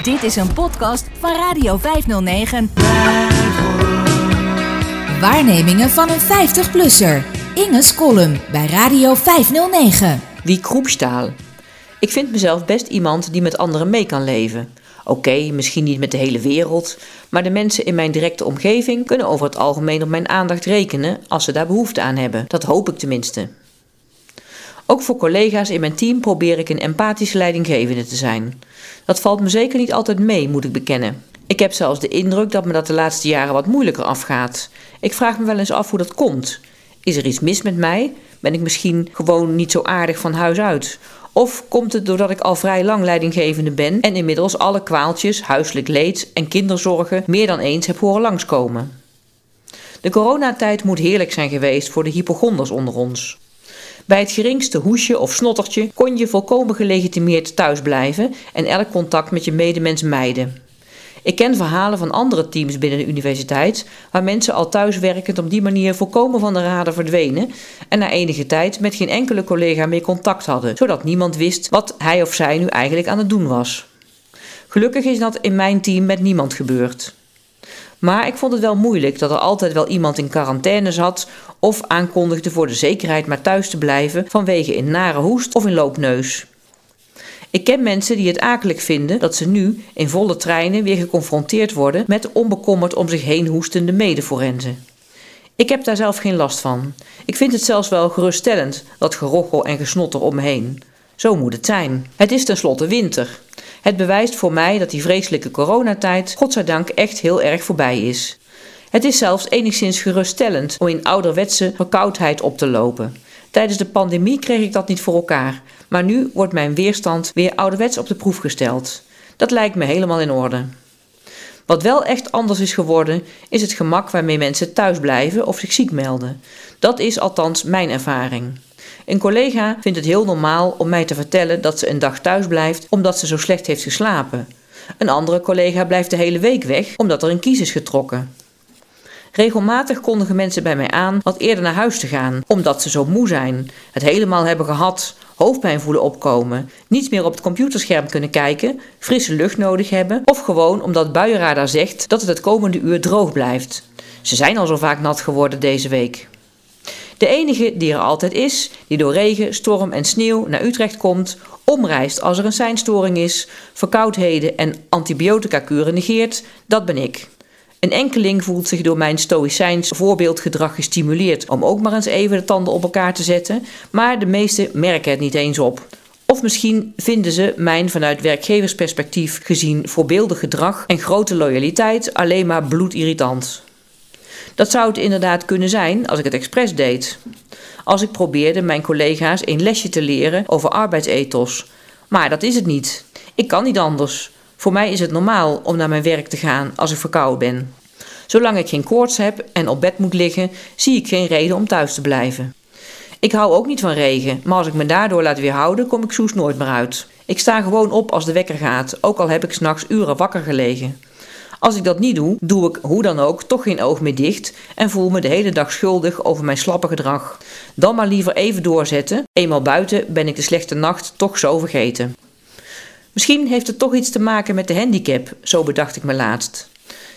Dit is een podcast van Radio 509. Waarnemingen van een 50-plusser. Inge's column bij Radio 509. Wie Kroepstaal. Ik vind mezelf best iemand die met anderen mee kan leven. Oké, misschien niet met de hele wereld, maar de mensen in mijn directe omgeving kunnen over het algemeen op mijn aandacht rekenen als ze daar behoefte aan hebben. Dat hoop ik tenminste. Ook voor collega's in mijn team probeer ik een empathische leidinggevende te zijn. Dat valt me zeker niet altijd mee, moet ik bekennen. Ik heb zelfs de indruk dat me dat de laatste jaren wat moeilijker afgaat. Ik vraag me wel eens af hoe dat komt. Is er iets mis met mij? Ben ik misschien gewoon niet zo aardig van huis uit? Of komt het doordat ik al vrij lang leidinggevende ben en inmiddels alle kwaaltjes, huiselijk leed en kinderzorgen meer dan eens heb horen langskomen? De coronatijd moet heerlijk zijn geweest voor de hypochonders onder ons. Bij het geringste hoesje of snottertje kon je volkomen gelegitimeerd thuis blijven en elk contact met je medemens mijden. Ik ken verhalen van andere teams binnen de universiteit waar mensen al thuiswerkend op die manier volkomen van de radar verdwenen en na enige tijd met geen enkele collega meer contact hadden, zodat niemand wist wat hij of zij nu eigenlijk aan het doen was. Gelukkig is dat in mijn team met niemand gebeurd. Maar ik vond het wel moeilijk dat er altijd wel iemand in quarantaine zat of aankondigde voor de zekerheid maar thuis te blijven vanwege een nare hoest of een loopneus. Ik ken mensen die het akelig vinden dat ze nu in volle treinen weer geconfronteerd worden met onbekommerd om zich heen hoestende medeforensen. Ik heb daar zelf geen last van. Ik vind het zelfs wel geruststellend, dat gerochel en gesnotter om me heen. Zo moet het zijn. Het is tenslotte winter. Het bewijst voor mij dat die vreselijke coronatijd, godzijdank, echt heel erg voorbij is. Het is zelfs enigszins geruststellend om in ouderwetse verkoudheid op te lopen. Tijdens de pandemie kreeg ik dat niet voor elkaar, maar nu wordt mijn weerstand weer ouderwets op de proef gesteld. Dat lijkt me helemaal in orde. Wat wel echt anders is geworden, is het gemak waarmee mensen thuis blijven of zich ziek melden. Dat is althans mijn ervaring. Een collega vindt het heel normaal om mij te vertellen dat ze een dag thuis blijft omdat ze zo slecht heeft geslapen. Een andere collega blijft de hele week weg omdat er een kies is getrokken. Regelmatig kondigen mensen bij mij aan wat eerder naar huis te gaan, omdat ze zo moe zijn, het helemaal hebben gehad, hoofdpijn voelen opkomen, niet meer op het computerscherm kunnen kijken, frisse lucht nodig hebben of gewoon omdat buienradar zegt dat het het komende uur droog blijft. Ze zijn al zo vaak nat geworden deze week. De enige die er altijd is, die door regen, storm en sneeuw naar Utrecht komt, omreist als er een seinstoring is, verkoudheden en antibiotica-kuren negeert, dat ben ik. Een enkeling voelt zich door mijn stoïcijns voorbeeldgedrag gestimuleerd om ook maar eens even de tanden op elkaar te zetten, maar de meesten merken het niet eens op. Of misschien vinden ze mijn vanuit werkgeversperspectief gezien voorbeeldig gedrag en grote loyaliteit alleen maar bloedirritant. Dat zou het inderdaad kunnen zijn als ik het expres deed. Als ik probeerde mijn collega's een lesje te leren over arbeidsethos. Maar dat is het niet. Ik kan niet anders. Voor mij is het normaal om naar mijn werk te gaan als ik verkouden ben. Zolang ik geen koorts heb en op bed moet liggen, zie ik geen reden om thuis te blijven. Ik hou ook niet van regen, maar als ik me daardoor laat weerhouden, kom ik soes nooit meer uit. Ik sta gewoon op als de wekker gaat, ook al heb ik s'nachts uren wakker gelegen. Als ik dat niet doe, doe ik hoe dan ook toch geen oog meer dicht en voel me de hele dag schuldig over mijn slappe gedrag. Dan maar liever even doorzetten. Eenmaal buiten ben ik de slechte nacht toch zo vergeten. Misschien heeft het toch iets te maken met de handicap, zo bedacht ik me laatst.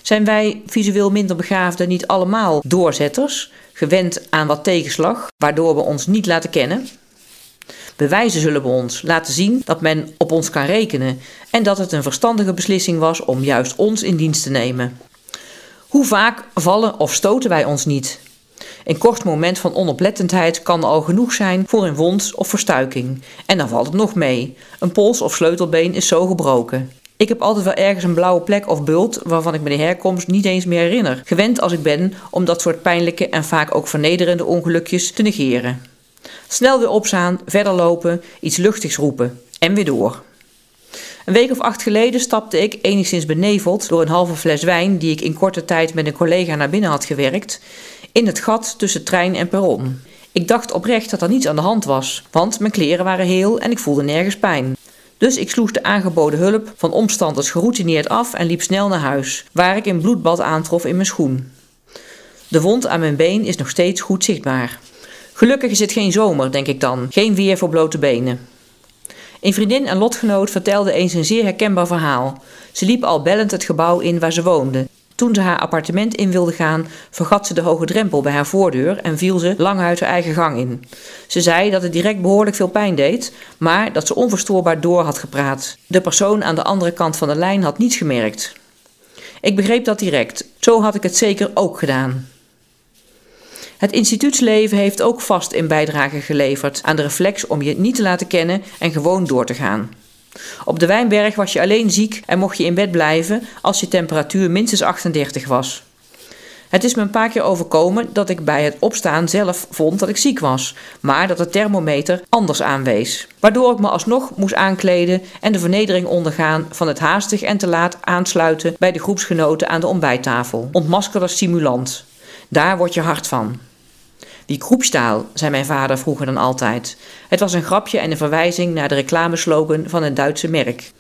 Zijn wij visueel minder begaafden niet allemaal doorzetters, gewend aan wat tegenslag, waardoor we ons niet laten kennen? Bewijzen zullen we ons laten zien dat men op ons kan rekenen en dat het een verstandige beslissing was om juist ons in dienst te nemen. Hoe vaak vallen of stoten wij ons niet? Een kort moment van onoplettendheid kan al genoeg zijn voor een wond of verstuiking. En dan valt het nog mee. Een pols of sleutelbeen is zo gebroken. Ik heb altijd wel ergens een blauwe plek of bult waarvan ik me de herkomst niet eens meer herinner. Gewend als ik ben om dat soort pijnlijke en vaak ook vernederende ongelukjes te negeren. Snel weer opstaan, verder lopen, iets luchtigs roepen en weer door. Een week of acht geleden stapte ik, enigszins beneveld door een halve fles wijn die ik in korte tijd met een collega naar binnen had gewerkt, in het gat tussen trein en perron. Ik dacht oprecht dat er niets aan de hand was, want mijn kleren waren heel en ik voelde nergens pijn. Dus ik sloeg de aangeboden hulp van omstanders geroutineerd af en liep snel naar huis, waar ik een bloedbad aantrof in mijn schoen. De wond aan mijn been is nog steeds goed zichtbaar. Gelukkig is het geen zomer, denk ik dan, geen weer voor blote benen. Een vriendin en lotgenoot vertelde eens een zeer herkenbaar verhaal. Ze liep al bellend het gebouw in waar ze woonde. Toen ze haar appartement in wilde gaan, vergat ze de hoge drempel bij haar voordeur en viel ze lang uit haar eigen gang in. Ze zei dat het direct behoorlijk veel pijn deed, maar dat ze onverstoorbaar door had gepraat. De persoon aan de andere kant van de lijn had niets gemerkt. Ik begreep dat direct. Zo had ik het zeker ook gedaan. Het instituutsleven heeft ook vast in bijdrage geleverd aan de reflex om je niet te laten kennen en gewoon door te gaan. Op de Wijnberg was je alleen ziek en mocht je in bed blijven als je temperatuur minstens 38 was. Het is me een paar keer overkomen dat ik bij het opstaan zelf vond dat ik ziek was, maar dat de thermometer anders aanwees. Waardoor ik me alsnog moest aankleden en de vernedering ondergaan van het haastig en te laat aansluiten bij de groepsgenoten aan de ontbijttafel. Ontmaskerde stimulant. Daar word je hard van. Die kroepstaal, zei mijn vader vroeger dan altijd. Het was een grapje en een verwijzing naar de reclameslogan van een Duitse merk.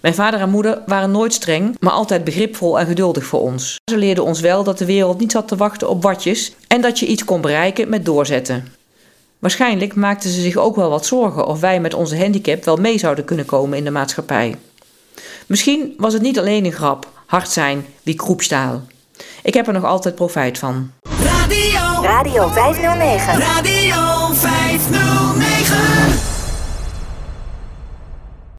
Mijn vader en moeder waren nooit streng, maar altijd begripvol en geduldig voor ons. Ze leerden ons wel dat de wereld niet zat te wachten op watjes en dat je iets kon bereiken met doorzetten. Waarschijnlijk maakten ze zich ook wel wat zorgen of wij met onze handicap wel mee zouden kunnen komen in de maatschappij. Misschien was het niet alleen een grap, hard zijn, wie kroepstaal. Ik heb er nog altijd profijt van. Radio, Radio 509. Radio 509.